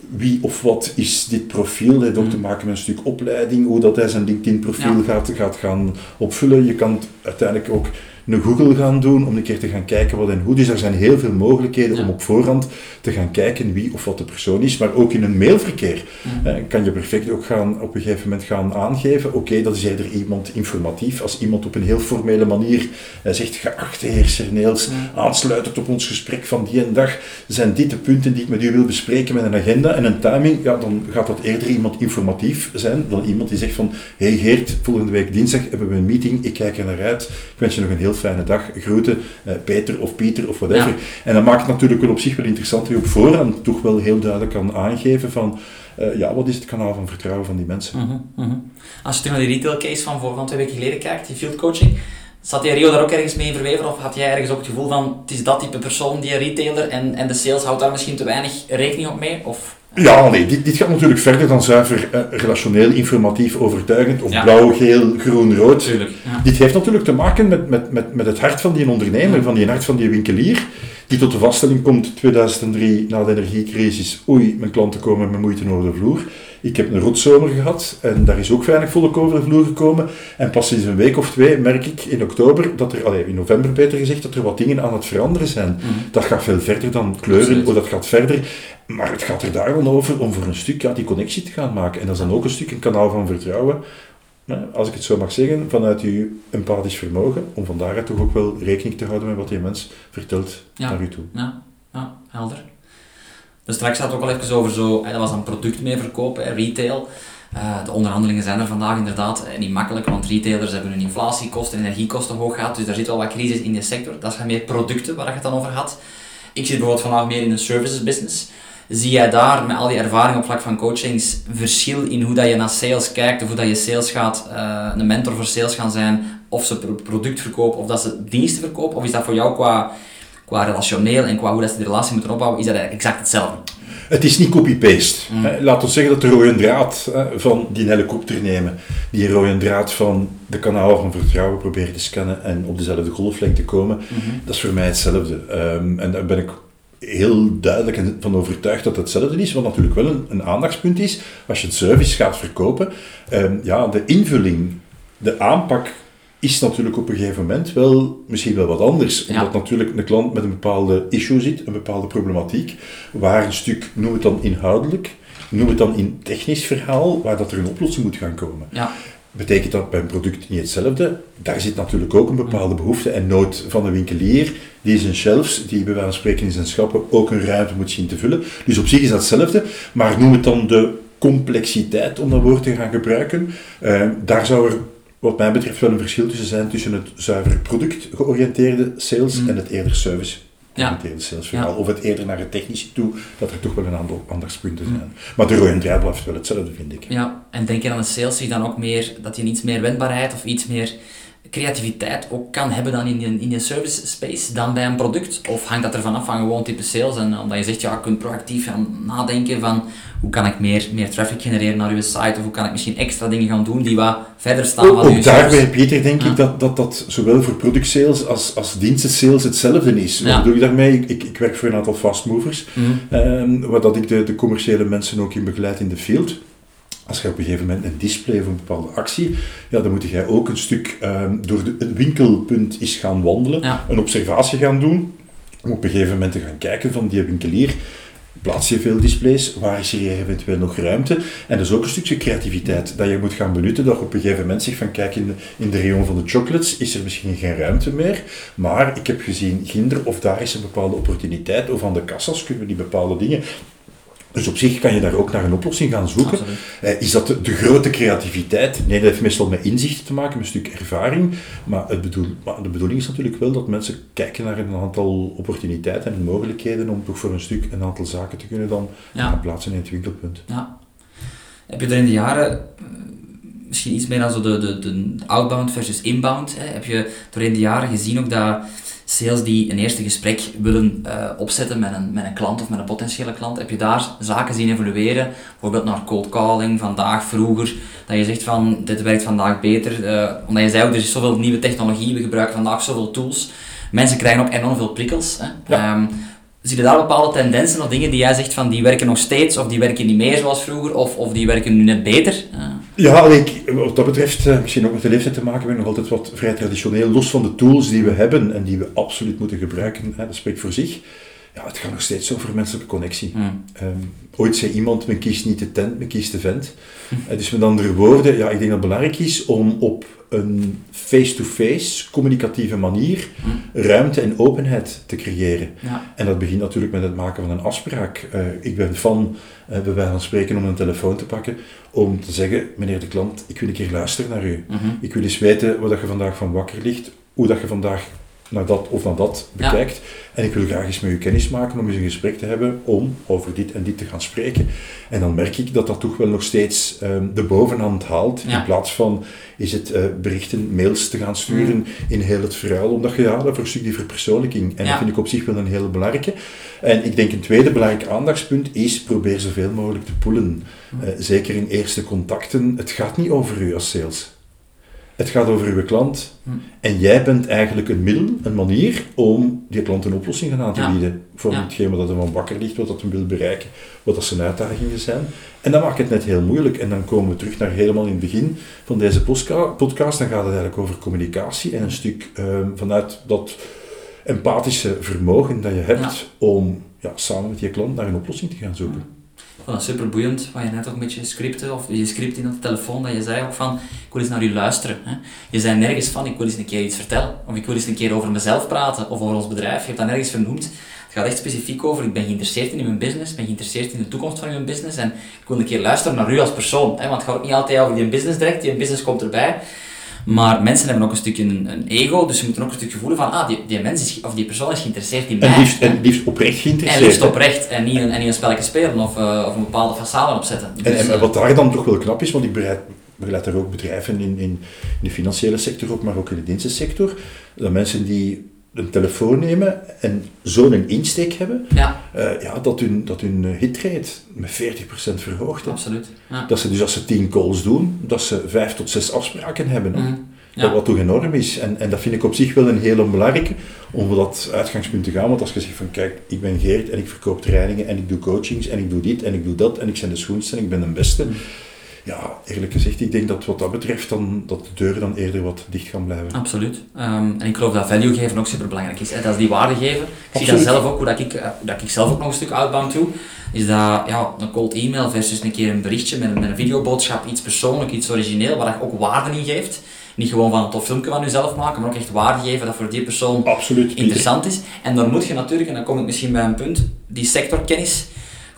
[SPEAKER 2] wie of wat is dit profiel. Dat heeft ook te maken met een stuk opleiding, hoe dat hij zijn LinkedIn profiel
[SPEAKER 1] Ja.
[SPEAKER 2] gaat, gaat gaan opvullen. Je kan uiteindelijk ook een Google gaan doen, om een keer te gaan kijken wat en hoe. Dus er zijn heel veel mogelijkheden om op voorhand te gaan kijken wie of wat de persoon is. Maar ook in een mailverkeer eh, kan je perfect ook gaan, op een gegeven moment gaan aangeven, oké, dat is eerder iemand informatief. Als iemand op een heel formele manier uh, zegt, geachte heer Cerneels, aansluitend op ons gesprek van die en dag, zijn dit de punten die ik met u wil bespreken met een agenda en een timing, ja, dan gaat dat eerder iemand informatief zijn dan iemand die zegt van, hey Geert, volgende week dinsdag hebben we een meeting, ik kijk er naar uit, ik wens je nog een heel fijne dag, groeten, uh, Peter of Pieter of whatever. En dat maakt het natuurlijk wel op zich wel interessant je op voorhand toch wel heel duidelijk kan aangeven van, uh, ja, wat is het kanaal van vertrouwen van die mensen.
[SPEAKER 1] Mm -hmm. Als je terug naar die retail case van, voor, van twee weken geleden kijkt, die field coaching, Zat die Rio daar ook ergens mee in verweven of had jij ergens ook het gevoel van het is dat type persoon, die retailer en, en de sales houdt daar misschien te weinig rekening op mee? Of?
[SPEAKER 2] Ja, nee, dit, dit gaat natuurlijk verder dan zuiver uh, relationeel, informatief, overtuigend of ja. blauw, geel, groen, rood.
[SPEAKER 1] Tuurlijk, ja.
[SPEAKER 2] Dit heeft natuurlijk te maken met, met, met, met het hart van die ondernemer, van die hart van die winkelier, die tot de vaststelling komt 2003 na de energiecrisis, oei, mijn klanten komen met moeite over de vloer. Ik heb een rotzomer gehad en daar is ook weinig volk over de vloer gekomen. En pas sinds een week of twee merk ik in oktober, dat er, allee, in november beter gezegd, dat er wat dingen aan het veranderen zijn. Mm. Dat gaat veel verder dan kleuren, of dat gaat verder. Maar het gaat er daar dan over om voor een stuk ja, die connectie te gaan maken. En dat is dan ook een stuk een kanaal van vertrouwen als ik het zo mag zeggen, vanuit uw empathisch vermogen, om van daaruit toch ook wel rekening te houden met wat die mens vertelt
[SPEAKER 1] ja.
[SPEAKER 2] naar u toe.
[SPEAKER 1] Ja, ja helder. Dus straks had het ook al even over zo, dat was een product mee verkopen, retail. Uh, de onderhandelingen zijn er vandaag inderdaad niet makkelijk, want retailers hebben hun inflatiekosten, energiekosten hoog gehad, dus daar zit wel wat crisis in de sector. Dat zijn meer producten waar je het dan over had. Ik zit bijvoorbeeld vandaag meer in de services business. Zie jij daar met al die ervaring op vlak van coachings verschil in hoe dat je naar sales kijkt of hoe dat je sales gaat, uh, een mentor voor sales gaan zijn, of ze product verkopen of dat ze diensten verkopen? Of is dat voor jou qua, qua relationeel en qua hoe dat ze de relatie moeten opbouwen, is dat exact hetzelfde?
[SPEAKER 2] Het is niet copy-paste. Mm. Laat ons zeggen dat de rode draad van die helikopter nemen, die rode draad van de kanalen van vertrouwen proberen te scannen en op dezelfde golflengte komen,
[SPEAKER 1] Mhm.
[SPEAKER 2] dat is voor mij hetzelfde. Um, en daar ben ik heel duidelijk van overtuigd dat het hetzelfde is, wat natuurlijk wel een, een aandachtspunt is. Als je een service gaat verkopen, um, ja, de invulling, de aanpak is natuurlijk op een gegeven moment wel misschien wel wat anders.
[SPEAKER 1] Ja.
[SPEAKER 2] Omdat natuurlijk een klant met een bepaalde issue zit, een bepaalde problematiek, waar een stuk, noem het dan inhoudelijk, noem het dan in technisch verhaal, waar dat er een oplossing moet gaan komen.
[SPEAKER 1] Ja.
[SPEAKER 2] Betekent dat bij een product niet hetzelfde? Daar zit natuurlijk ook een bepaalde behoefte en nood van de winkelier, die zijn shelves, die bij wijze van spreken in zijn schappen ook een ruimte moet zien te vullen. Dus op zich is dat hetzelfde, maar noem het dan de complexiteit, om dat woord te gaan gebruiken. Uh, daar zou er wat mij betreft wel een verschil tussen zijn tussen het zuiver product-georiënteerde sales
[SPEAKER 1] Mm.
[SPEAKER 2] en het eerder service
[SPEAKER 1] Ja.
[SPEAKER 2] salesverhaal. Of het eerder naar het technische toe, dat er toch wel een aantal aandachtspunten zijn. Maar de rode draad blijft wel hetzelfde, vind ik.
[SPEAKER 1] Ja, en denk je aan een sales zich dan ook meer, dat je iets meer wendbaarheid of iets meer creativiteit ook kan hebben dan in je, in je service space dan bij een product? Of hangt dat ervan af van gewoon type sales en omdat je zegt, ja, je kunt proactief gaan nadenken van hoe kan ik meer, meer traffic genereren naar je site of hoe kan ik misschien extra dingen gaan doen die wat verder staan van je
[SPEAKER 2] ook daar
[SPEAKER 1] service?
[SPEAKER 2] bij Pieter denk
[SPEAKER 1] Ja.
[SPEAKER 2] ik dat, dat dat zowel voor productsales als, als dienstensales hetzelfde is. Wat
[SPEAKER 1] Ja.
[SPEAKER 2] bedoel ik daarmee? Ik, ik, werk voor een aantal fastmovers,
[SPEAKER 1] Mhm.
[SPEAKER 2] ehm, waar dat ik de, de commerciële mensen ook in begeleid in de field. Als je op een gegeven moment een display of een bepaalde actie, ja, dan moet jij ook een stuk ehm, door de, het winkelpunt eens gaan wandelen,
[SPEAKER 1] Ja.
[SPEAKER 2] een observatie gaan doen, om op een gegeven moment te gaan kijken van die winkelier, plaats je veel displays, waar is er hier eventueel nog ruimte? En dat is ook een stukje creativiteit dat je moet gaan benutten, dat je op een gegeven moment zegt van kijk, in de, in de rayon van de chocolates is er misschien geen ruimte meer, maar ik heb gezien ginder of daar is een bepaalde opportuniteit, of aan de kassas kunnen we die bepaalde dingen dus op zich kan je daar ook naar een oplossing gaan zoeken. Eh, is dat de, de grote creativiteit? Nee, dat heeft meestal met inzicht te maken, met een stuk ervaring. Maar, het bedoel, maar de bedoeling is natuurlijk wel dat mensen kijken naar een aantal opportuniteiten en mogelijkheden om toch voor een stuk een aantal zaken te kunnen dan
[SPEAKER 1] Ja.
[SPEAKER 2] gaan plaatsen in het winkelpunt.
[SPEAKER 1] Ja. Heb je er in de jaren eh, misschien iets meer dan zo de, de, de outbound versus inbound? Hè? Heb je doorheen de jaren gezien ook dat sales die een eerste gesprek willen eh, opzetten met een, met een klant of met een potentiële klant, heb je daar zaken zien evolueren? Bijvoorbeeld naar cold calling, vandaag, vroeger, dat je zegt van dit werkt vandaag beter. eh, omdat je zei ook, er is zoveel nieuwe technologie, we gebruiken vandaag zoveel tools. Mensen krijgen ook enorm veel prikkels. Hè?
[SPEAKER 2] Ja.
[SPEAKER 1] Ehm, Zie je daar bepaalde tendensen of dingen die jij zegt van die werken nog steeds of die werken niet meer zoals vroeger of, of die werken nu net beter? Eh,
[SPEAKER 2] Ja, ik, wat dat betreft, eh, misschien ook met de leeftijd te maken, ben ik nog altijd wat vrij traditioneel, los van de tools die we hebben en die we absoluut moeten gebruiken, hè, dat spreekt voor zich. Ja, het gaat nog steeds over menselijke connectie.
[SPEAKER 1] Mm.
[SPEAKER 2] Um, ooit zei iemand, men kiest niet de tent, men kiest de vent. Uh, dus met andere woorden, ja, ik denk dat het belangrijk is om op een face-to-face, communicatieve manier
[SPEAKER 1] Mm.
[SPEAKER 2] ruimte en openheid te creëren.
[SPEAKER 1] Ja.
[SPEAKER 2] En dat begint natuurlijk met het maken van een afspraak. Uh, ik ben van, uh, bij wijze van spreken, om een telefoon te pakken, om te zeggen, meneer de klant, ik wil een keer luisteren naar u.
[SPEAKER 1] Mhm.
[SPEAKER 2] Ik wil eens weten wat je vandaag van wakker ligt, hoe dat je vandaag naar dat of naar dat
[SPEAKER 1] Ja.
[SPEAKER 2] En ik wil graag eens met u kennis maken om eens een gesprek te hebben om over dit en dit te gaan spreken. En dan merk ik dat dat toch wel nog steeds ehm, de bovenhand haalt.
[SPEAKER 1] Ja.
[SPEAKER 2] In plaats van is het eh, berichten, mails te gaan sturen in heel het verhaal. Omdat je ja, dat voor een stuk die verpersoonlijking. En
[SPEAKER 1] Ja.
[SPEAKER 2] dat vind ik op zich wel een hele belangrijke. En ik denk een tweede belangrijk aandachtspunt is probeer zoveel mogelijk te poelen. Eh, zeker in eerste contacten. Het gaat niet over u als sales. Het gaat over uw klant.
[SPEAKER 1] Hm.
[SPEAKER 2] En jij bent eigenlijk een middel, een manier om die klant een oplossing aan te
[SPEAKER 1] Ja.
[SPEAKER 2] bieden. Voor
[SPEAKER 1] Ja.
[SPEAKER 2] hetgeen wat er van wakker ligt, wat dat hem wil bereiken, wat dat zijn uitdagingen zijn. En dat maakt het net heel moeilijk. En dan komen we terug naar helemaal in het begin van deze podcast. Dan gaat het eigenlijk over communicatie en een stuk ehm, vanuit dat empathische vermogen dat je hebt om ja, samen met je klant naar een oplossing te gaan zoeken.
[SPEAKER 1] Vond dat super boeiend, wat je net ook een beetje scripte, of je script in de telefoon, dat je zei ook van, ik wil eens naar u luisteren. Hè. Je zei nergens van, ik wil eens een keer iets vertellen, of ik wil eens een keer over mezelf praten, of over ons bedrijf. Je hebt dat nergens vernoemd. Het gaat echt specifiek over, ik ben geïnteresseerd in uw business, ben geïnteresseerd in de toekomst van uw business, en ik wil een keer luisteren naar u als persoon. Hè, want het gaat ook niet altijd over die business direct, die business komt erbij. Maar mensen hebben ook een stukje een, een ego, dus ze moeten ook een stukje voelen van, ah, die, die mens is, of die persoon is geïnteresseerd in mij.
[SPEAKER 2] En liefst, en liefst oprecht
[SPEAKER 1] En
[SPEAKER 2] geïnteresseerd.
[SPEAKER 1] liefst
[SPEAKER 2] hè.
[SPEAKER 1] oprecht en niet een, en niet een spelletje spelen of, eh, of een bepaalde façade opzetten.
[SPEAKER 2] En,
[SPEAKER 1] Dus,
[SPEAKER 2] en
[SPEAKER 1] eh,
[SPEAKER 2] wat daar dan toch wel knap is, want ik begeleid, begeleid daar ook bedrijven in, in, in de financiële sector ook, maar ook in de dienstensector, dat mensen die een telefoon nemen en zo'n insteek hebben,
[SPEAKER 1] ja,
[SPEAKER 2] eh, ja, dat hun, dat hun eh, hitrate met 40% verhoogt. hè.
[SPEAKER 1] absoluut. Ja.
[SPEAKER 2] Dat ze dus als ze 10 calls doen, dat ze 5 tot 6 afspraken hebben.
[SPEAKER 1] Mhm.
[SPEAKER 2] Dat wat toch enorm is. En, en dat vind ik op zich wel een hele belangrijke om dat uitgangspunt te gaan. Want als je zegt van kijk, ik ben Geert en ik verkoop trainingen en ik doe coachings en ik doe dit en ik doe dat en ik ben de schoonste en ik ben de beste.
[SPEAKER 1] Mhm.
[SPEAKER 2] Ja, eerlijk gezegd, ik denk dat wat dat betreft dan, dat de deuren dan eerder wat dicht gaan blijven.
[SPEAKER 1] Absoluut. Ehm, en ik geloof dat value geven ook super belangrijk is. Hè. Dat is die waarde geven. Ik zie dat zelf ook, hoe dat ik, eh, dat ik zelf ook nog een stuk outbound doe. Is dat ja, een cold email versus een keer een berichtje met een, met een videoboodschap, iets persoonlijk, iets origineel, waar je ook waarde in geeft. Niet gewoon van een tof filmpje van jezelf maken, maar ook echt waarde geven dat voor die persoon
[SPEAKER 2] Absoluut.
[SPEAKER 1] interessant is. En dan moet je natuurlijk, en dan kom ik misschien bij een punt, die sectorkennis,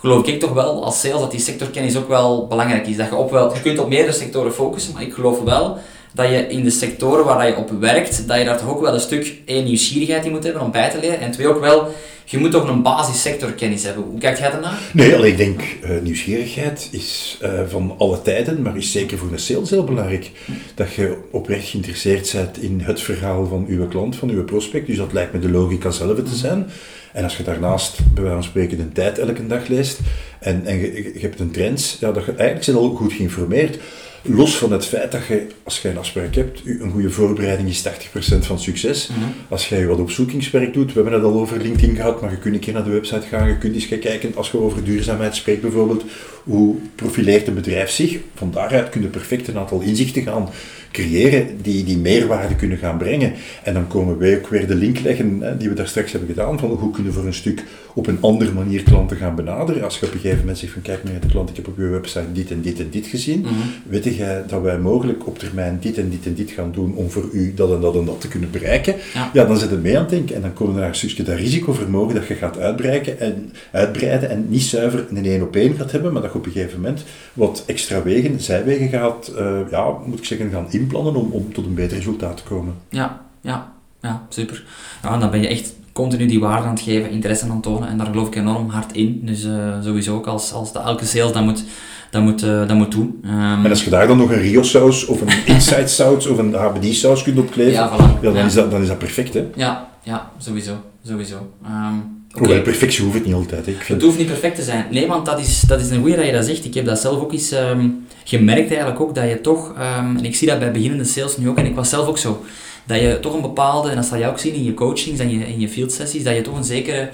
[SPEAKER 1] geloof ik toch wel als sales dat die sectorkennis ook wel belangrijk is. Dat je, op wel, je kunt op meerdere sectoren focussen, maar ik geloof wel dat je in de sectoren waar je op werkt, dat je daar toch ook wel een stuk één nieuwsgierigheid in moet hebben om bij te leren. En twee ook wel, je moet toch een basissectorkennis hebben. Hoe kijkt jij daarnaar?
[SPEAKER 2] Nee, alleen ik denk, eh, nieuwsgierigheid is eh, van alle tijden, maar is zeker voor de sales heel belangrijk. Dat je oprecht geïnteresseerd bent in het verhaal van uw klant, van uw prospect. Dus dat lijkt me de logica zelf te zijn. En als je daarnaast, bij wijze van spreken, de tijd elke dag leest en, en je, je hebt een trend, ja, dat je eigenlijk zijn al goed geïnformeerd. Los van het feit dat je, als je een afspraak hebt, een goede voorbereiding is 80% van succes. Als jij wat opzoekingswerk doet, we hebben het al over LinkedIn gehad, maar je kunt een keer naar de website gaan, je kunt eens gaan kijken, als je over duurzaamheid spreekt bijvoorbeeld, hoe profileert een bedrijf zich? Van daaruit kun je perfect een aantal inzichten gaan creëren die, die meerwaarde kunnen gaan brengen. En dan komen wij ook weer de link leggen, hè, die we daar straks hebben gedaan, van hoe kunnen we voor een stuk op een andere manier klanten gaan benaderen. Als je op een gegeven moment zegt van kijk meneer de klant, ik heb op uw website dit en dit en dit gezien. Weet jij dat wij mogelijk op termijn dit en dit en dit gaan doen om voor u dat en dat en dat te kunnen bereiken?
[SPEAKER 1] Ja.
[SPEAKER 2] Ja, dan zit het mee aan het denken. En dan komen we naar een stukje dat risicovermogen dat je gaat uitbreiden en, uitbreiden en niet zuiver een één op één gaat hebben, maar dat je op een gegeven moment wat extra wegen, zijwegen gaat, eh, ja, moet ik zeggen, gaan inplannen om, om tot een beter resultaat te komen.
[SPEAKER 1] Ja, ja, ja, super. Ja, dan ben je echt continu die waarde aan het geven, interesse aan het tonen en daar geloof ik enorm hard in. Dus eh, sowieso ook als, als de, elke sales dat moet, dat moet, eh, dat moet doen. Ehm,
[SPEAKER 2] En als je daar dan nog een Rio-saus of een Inside-saus of een HBD-saus kunt opkleven,
[SPEAKER 1] Ja,
[SPEAKER 2] dan,
[SPEAKER 1] Ja.
[SPEAKER 2] Is dat, dan is dat perfect. Hè?
[SPEAKER 1] ja, ja, sowieso, sowieso. Ehm,
[SPEAKER 2] Hoewel, perfectie hoeft het niet altijd. Ik vind,
[SPEAKER 1] Het hoeft niet perfect te zijn. Nee, want dat is, dat is een goeie dat je dat zegt. Ik heb dat zelf ook eens ehm, gemerkt eigenlijk ook, dat je toch, ehm, en ik zie dat bij beginnende sales nu ook, en ik was zelf ook zo, dat je toch een bepaalde, en dat zal je ook zien in je coachings en je, in je field sessies, dat je toch een zekere,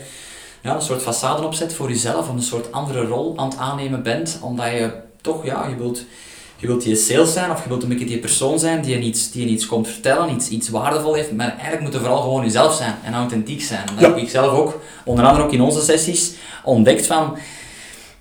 [SPEAKER 1] ja, een soort façade opzet voor jezelf, of een soort andere rol aan het aannemen bent, omdat je toch, ja, je wilt je wilt die sales zijn of je wilt een beetje die persoon zijn die je iets, die je iets komt vertellen, iets, iets waardevol heeft, maar eigenlijk moet je vooral gewoon jezelf zijn en authentiek zijn. Dat
[SPEAKER 2] Ja.
[SPEAKER 1] heb ik zelf ook, onder andere ook in onze sessies, ontdekt van,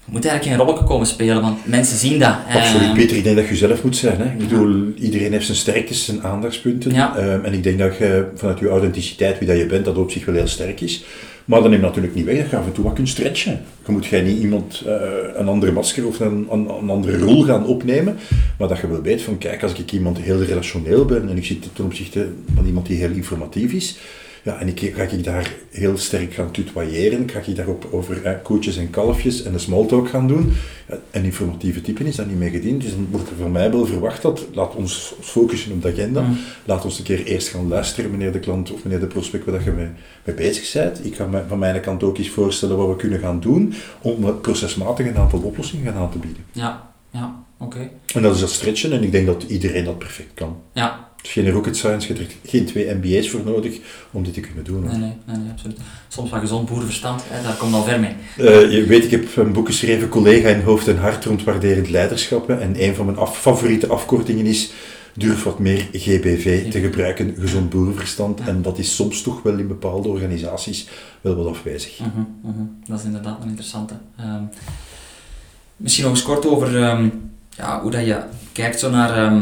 [SPEAKER 1] je moet eigenlijk geen rolletje komen spelen, want mensen zien dat.
[SPEAKER 2] Absoluut,
[SPEAKER 1] Eh,
[SPEAKER 2] Peter. Ik denk dat je zelf moet zijn. Hè? Ik bedoel, iedereen heeft zijn sterktes, zijn aandachtspunten.
[SPEAKER 1] Ja.
[SPEAKER 2] Ehm, en ik denk dat je vanuit je authenticiteit, wie dat je bent, dat op zich wel heel sterk is. Maar dat neemt natuurlijk niet weg dat je af en toe wat kunt stretchen. Je moet jij niet iemand eh, een andere masker of een, een, een andere rol gaan opnemen. Maar dat je wel weet van, kijk, als ik iemand heel relationeel ben en ik zit ten opzichte van iemand die heel informatief is, ja, en ik, ga ik daar heel sterk gaan tutoyeren, ga ik daarop over eh, koetjes en kalfjes en de smalltalk gaan doen. Ja, een informatieve type is daar niet mee gediend, dus dan wordt er van mij wel verwacht dat, laat ons focussen op de agenda,
[SPEAKER 1] Mm.
[SPEAKER 2] laat ons een keer eerst gaan luisteren, meneer de klant of meneer de prospect, waar dat je mee, mee bezig bent. Ik ga mij- van mijn kant ook eens voorstellen wat we kunnen gaan doen om eh, procesmatig een aantal oplossingen gaan aan te bieden.
[SPEAKER 1] Ja, ja, oké.
[SPEAKER 2] En dat is dat stretchen en ik denk dat iedereen dat perfect kan.
[SPEAKER 1] Ja,
[SPEAKER 2] Het is geen rocket science, je hebt er geen twee MBA's voor nodig om dit te kunnen doen.
[SPEAKER 1] nee, nee, nee, nee, absoluut. Soms wat gezond boerenverstand, hè, daar komt al ver mee.
[SPEAKER 2] Eh, je weet, ik heb een boek geschreven, Collega in Hoofd en Hart rond waarderend leiderschap. En een van mijn af- favoriete afkortingen is durf wat meer GBV te gebruiken, gezond boerenverstand. En dat is soms toch wel in bepaalde organisaties wel wat afwijzig.
[SPEAKER 1] Mhm, mhm. Dat is inderdaad een interessante. Ehm, misschien nog eens kort over ehm, ja, hoe dat je kijkt zo naar ehm,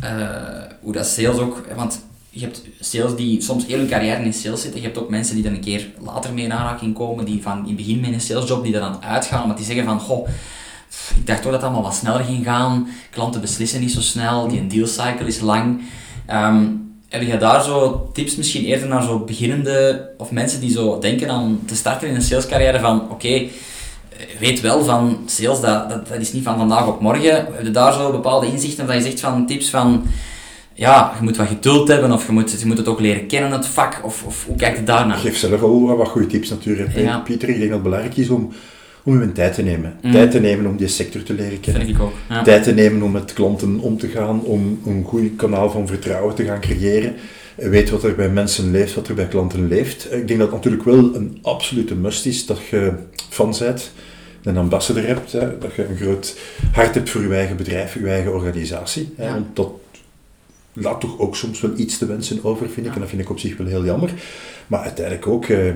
[SPEAKER 1] eh, hoe dat sales ook, want je hebt sales die soms heel hun carrière in sales zitten. Je hebt ook mensen die er een keer later mee in aanraking komen, die van in begin met een salesjob, die er dan uitgaan, omdat die zeggen van, goh, ik dacht toch dat het allemaal wat sneller ging gaan, klanten beslissen niet zo snel, die dealcycle is lang. Ehm, heb je daar zo tips misschien eerder naar zo beginnende, of mensen die zo denken aan te starten in een salescarrière van, oké, weet wel van sales, dat, dat, dat is niet van vandaag op morgen. Heb je daar zo bepaalde inzichten, dat je zegt van tips van, ja, je moet wat geduld hebben, of je moet, je moet het ook leren kennen, het vak, of, of hoe kijkt je daar
[SPEAKER 2] Ik
[SPEAKER 1] naar?
[SPEAKER 2] geef zelf al wat- wat goede tips natuurlijk.
[SPEAKER 1] Ja.
[SPEAKER 2] Pieter, ik denk dat het belangrijk is om, om je tijd te nemen.
[SPEAKER 1] Mm.
[SPEAKER 2] Tijd te nemen om die sector te leren kennen.
[SPEAKER 1] Vind ik ook. Ja.
[SPEAKER 2] tijd te nemen om met klanten om te gaan, om een goed kanaal van vertrouwen te gaan creëren. Weet wat er bij mensen leeft, wat er bij klanten leeft. Ik denk dat het natuurlijk wel een absolute must is dat je fan bent, een ambassador hebt, hè, dat je een groot hart hebt voor je eigen bedrijf, je eigen organisatie. Hè,
[SPEAKER 1] Ja.
[SPEAKER 2] want dat laat toch ook soms wel iets te wensen over, vind ik.
[SPEAKER 1] Ja.
[SPEAKER 2] En dat vind ik op zich wel heel jammer. Maar uiteindelijk ook, eh,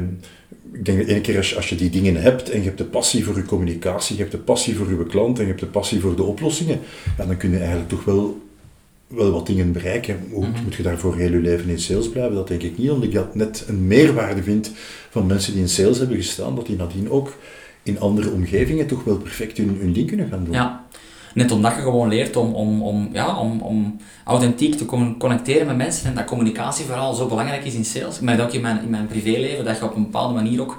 [SPEAKER 2] ik denk dat één keer als je, als je die dingen hebt en je hebt de passie voor je communicatie, je hebt de passie voor je klant en je hebt de passie voor de oplossingen, ja, dan kun je eigenlijk toch wel, wel wat dingen bereiken.
[SPEAKER 1] Mhm.
[SPEAKER 2] moet je daarvoor heel je leven in sales blijven? Dat denk ik niet, omdat ik dat net een meerwaarde vind van mensen die in sales hebben gestaan, dat die nadien ook in andere omgevingen toch wel perfect hun, hun ding kunnen gaan doen.
[SPEAKER 1] Ja. Net omdat je gewoon leert om, om, om, ja, om, om authentiek te con- connecteren met mensen en dat communicatie vooral zo belangrijk is in sales. Ik merk ook in mijn, in mijn privéleven dat je op een bepaalde manier ook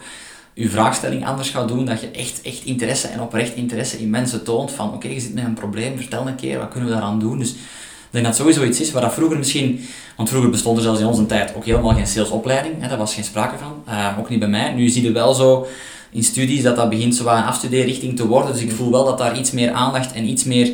[SPEAKER 1] je vraagstelling anders gaat doen, dat je echt, echt interesse en oprecht interesse in mensen toont van oké, je zit met een probleem, vertel een keer, wat kunnen we daaraan doen? Dus denk dat sowieso iets is waar dat vroeger misschien, want vroeger bestond er zelfs in onze tijd ook helemaal geen salesopleiding, hè, daar was geen sprake van, Eh, ook niet bij mij. Nu zie je wel zo in studies dat dat begint zo een afstudeerrichting te worden, dus ik voel wel dat daar iets meer aandacht en iets meer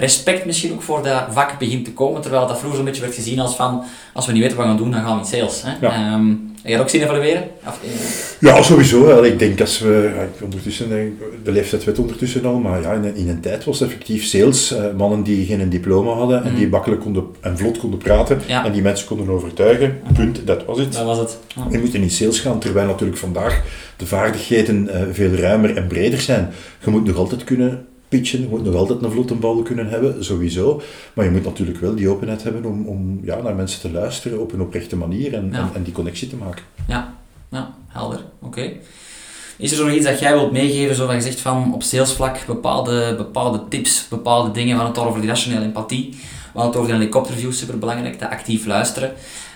[SPEAKER 1] respect misschien ook voor dat vak begint te komen, terwijl dat vroeger zo'n beetje werd gezien als van, als we niet weten wat we gaan doen, dan gaan we in sales. Hè?
[SPEAKER 2] Ja.
[SPEAKER 1] Ehm, heb je dat ook zien evalueren? Of, eh,
[SPEAKER 2] Ja, sowieso. Ik denk als we, ondertussen, ik, de leeftijd werd ondertussen al, maar ja, in, een- in een tijd was effectief sales, eh, mannen die geen diploma hadden en die
[SPEAKER 1] Mhm.
[SPEAKER 2] makkelijk konden en vlot konden praten
[SPEAKER 1] Ja.
[SPEAKER 2] en die mensen konden overtuigen. Punt, dat was het.
[SPEAKER 1] dat was het. Ja.
[SPEAKER 2] Je moet in sales gaan, terwijl natuurlijk vandaag de vaardigheden eh, veel ruimer en breder zijn. Je moet nog altijd kunnen pitchen, je moet nog altijd een vlotte bal kunnen hebben, sowieso. Maar je moet natuurlijk wel die openheid hebben om, om ja, naar mensen te luisteren op een oprechte manier en,
[SPEAKER 1] Ja.
[SPEAKER 2] en, en die connectie te maken.
[SPEAKER 1] Ja, ja helder. Oké. Is er zo nog iets dat jij wilt meegeven, zodat je zegt van op salesvlak bepaalde, bepaalde tips, bepaalde dingen, we hadden het al over die rationele empathie, we hadden het over de helikopterview, superbelangrijk, dat actief luisteren.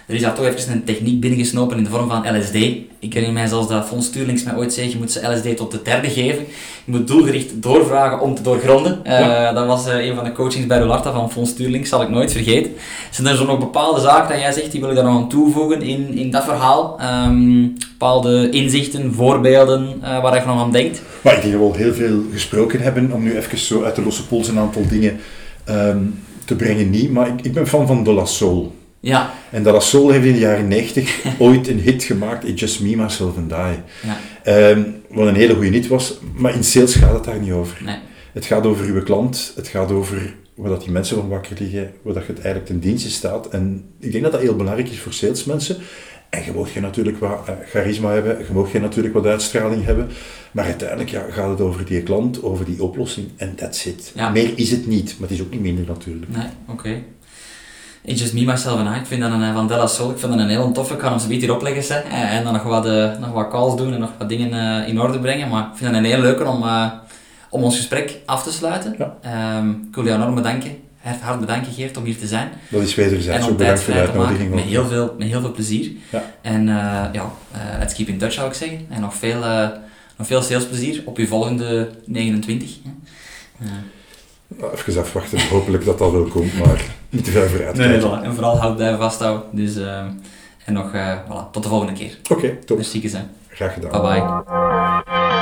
[SPEAKER 1] Er is daar toch even een techniek binnengesnopen in de vorm van LSD. Ik herinner mij zelfs dat Fons Stuurlings mij ooit zei, je moet ze LSD tot de derde geven. Je moet doelgericht doorvragen om te doorgronden. Eh. Dat was eh, een van de coachings bij Rolarta van Fons Stuurlings, zal ik nooit vergeten. Zijn er zo nog bepaalde zaken dat jij zegt, die wil ik daar nog aan toevoegen in, in dat verhaal? Ehm, bepaalde inzichten, voorbeelden, eh, waar je nog aan denkt?
[SPEAKER 2] Maar ik denk dat we al heel veel gesproken hebben, om nu even zo uit de losse pols een aantal dingen ehm, te brengen. Niet, maar ik, ik ben fan van De La Soul.
[SPEAKER 1] Ja,
[SPEAKER 2] En De La Soul heeft in de jaren 90 ooit een hit gemaakt, It's Just Me, Myself and I.
[SPEAKER 1] ja,
[SPEAKER 2] Ehm, wat een hele goede hit was, maar in sales gaat het daar niet over.
[SPEAKER 1] nee.
[SPEAKER 2] Het gaat over uw klant, het gaat over waar dat die mensen van wakker liggen, waar dat je het eigenlijk ten dienste staat. En ik denk dat dat heel belangrijk is voor salesmensen. En je mag je natuurlijk wat eh, charisma hebben, je mag je natuurlijk wat uitstraling hebben, maar uiteindelijk ja, gaat het over die klant, over die oplossing en that's it.
[SPEAKER 1] Ja.
[SPEAKER 2] Meer is het niet, maar het is ook niet minder natuurlijk.
[SPEAKER 1] Nee, oké. It's just me, myself and I. Ik vind dat een eh, van Della Soul, ik vind dat een heel toffe. Ik ga hem zo hier opleggen zeg, en, en dan nog wat, eh, nog wat calls doen en nog wat dingen eh, in orde brengen. Maar ik vind dat een heel leuke om, eh, om ons gesprek af te sluiten.
[SPEAKER 2] Ja.
[SPEAKER 1] Ehm, ik wil jou enorm bedanken. Hart bedanken Geert om hier te zijn.
[SPEAKER 2] Dat is
[SPEAKER 1] en
[SPEAKER 2] wederzijds.
[SPEAKER 1] om
[SPEAKER 2] Ook
[SPEAKER 1] tijd
[SPEAKER 2] bedankt voor de
[SPEAKER 1] vrij te maken.
[SPEAKER 2] uitnodiging.
[SPEAKER 1] Met heel, veel, met heel veel plezier.
[SPEAKER 2] Ja.
[SPEAKER 1] En eh, ja, eh, let's keep in touch zou ik zeggen. En nog veel, eh, nog veel salesplezier op je volgende 29. hè. Eh,
[SPEAKER 2] Nou, Even afwachten, hopelijk dat dat wel komt, maar niet te ver vooruit.
[SPEAKER 1] Nee, voilà. En vooral houd blijven vasthouden. Dus, ehm, en nog, eh, voilà, tot de volgende keer.
[SPEAKER 2] Oké, top.
[SPEAKER 1] Merci, hè.
[SPEAKER 2] Graag gedaan.
[SPEAKER 1] Bye bye.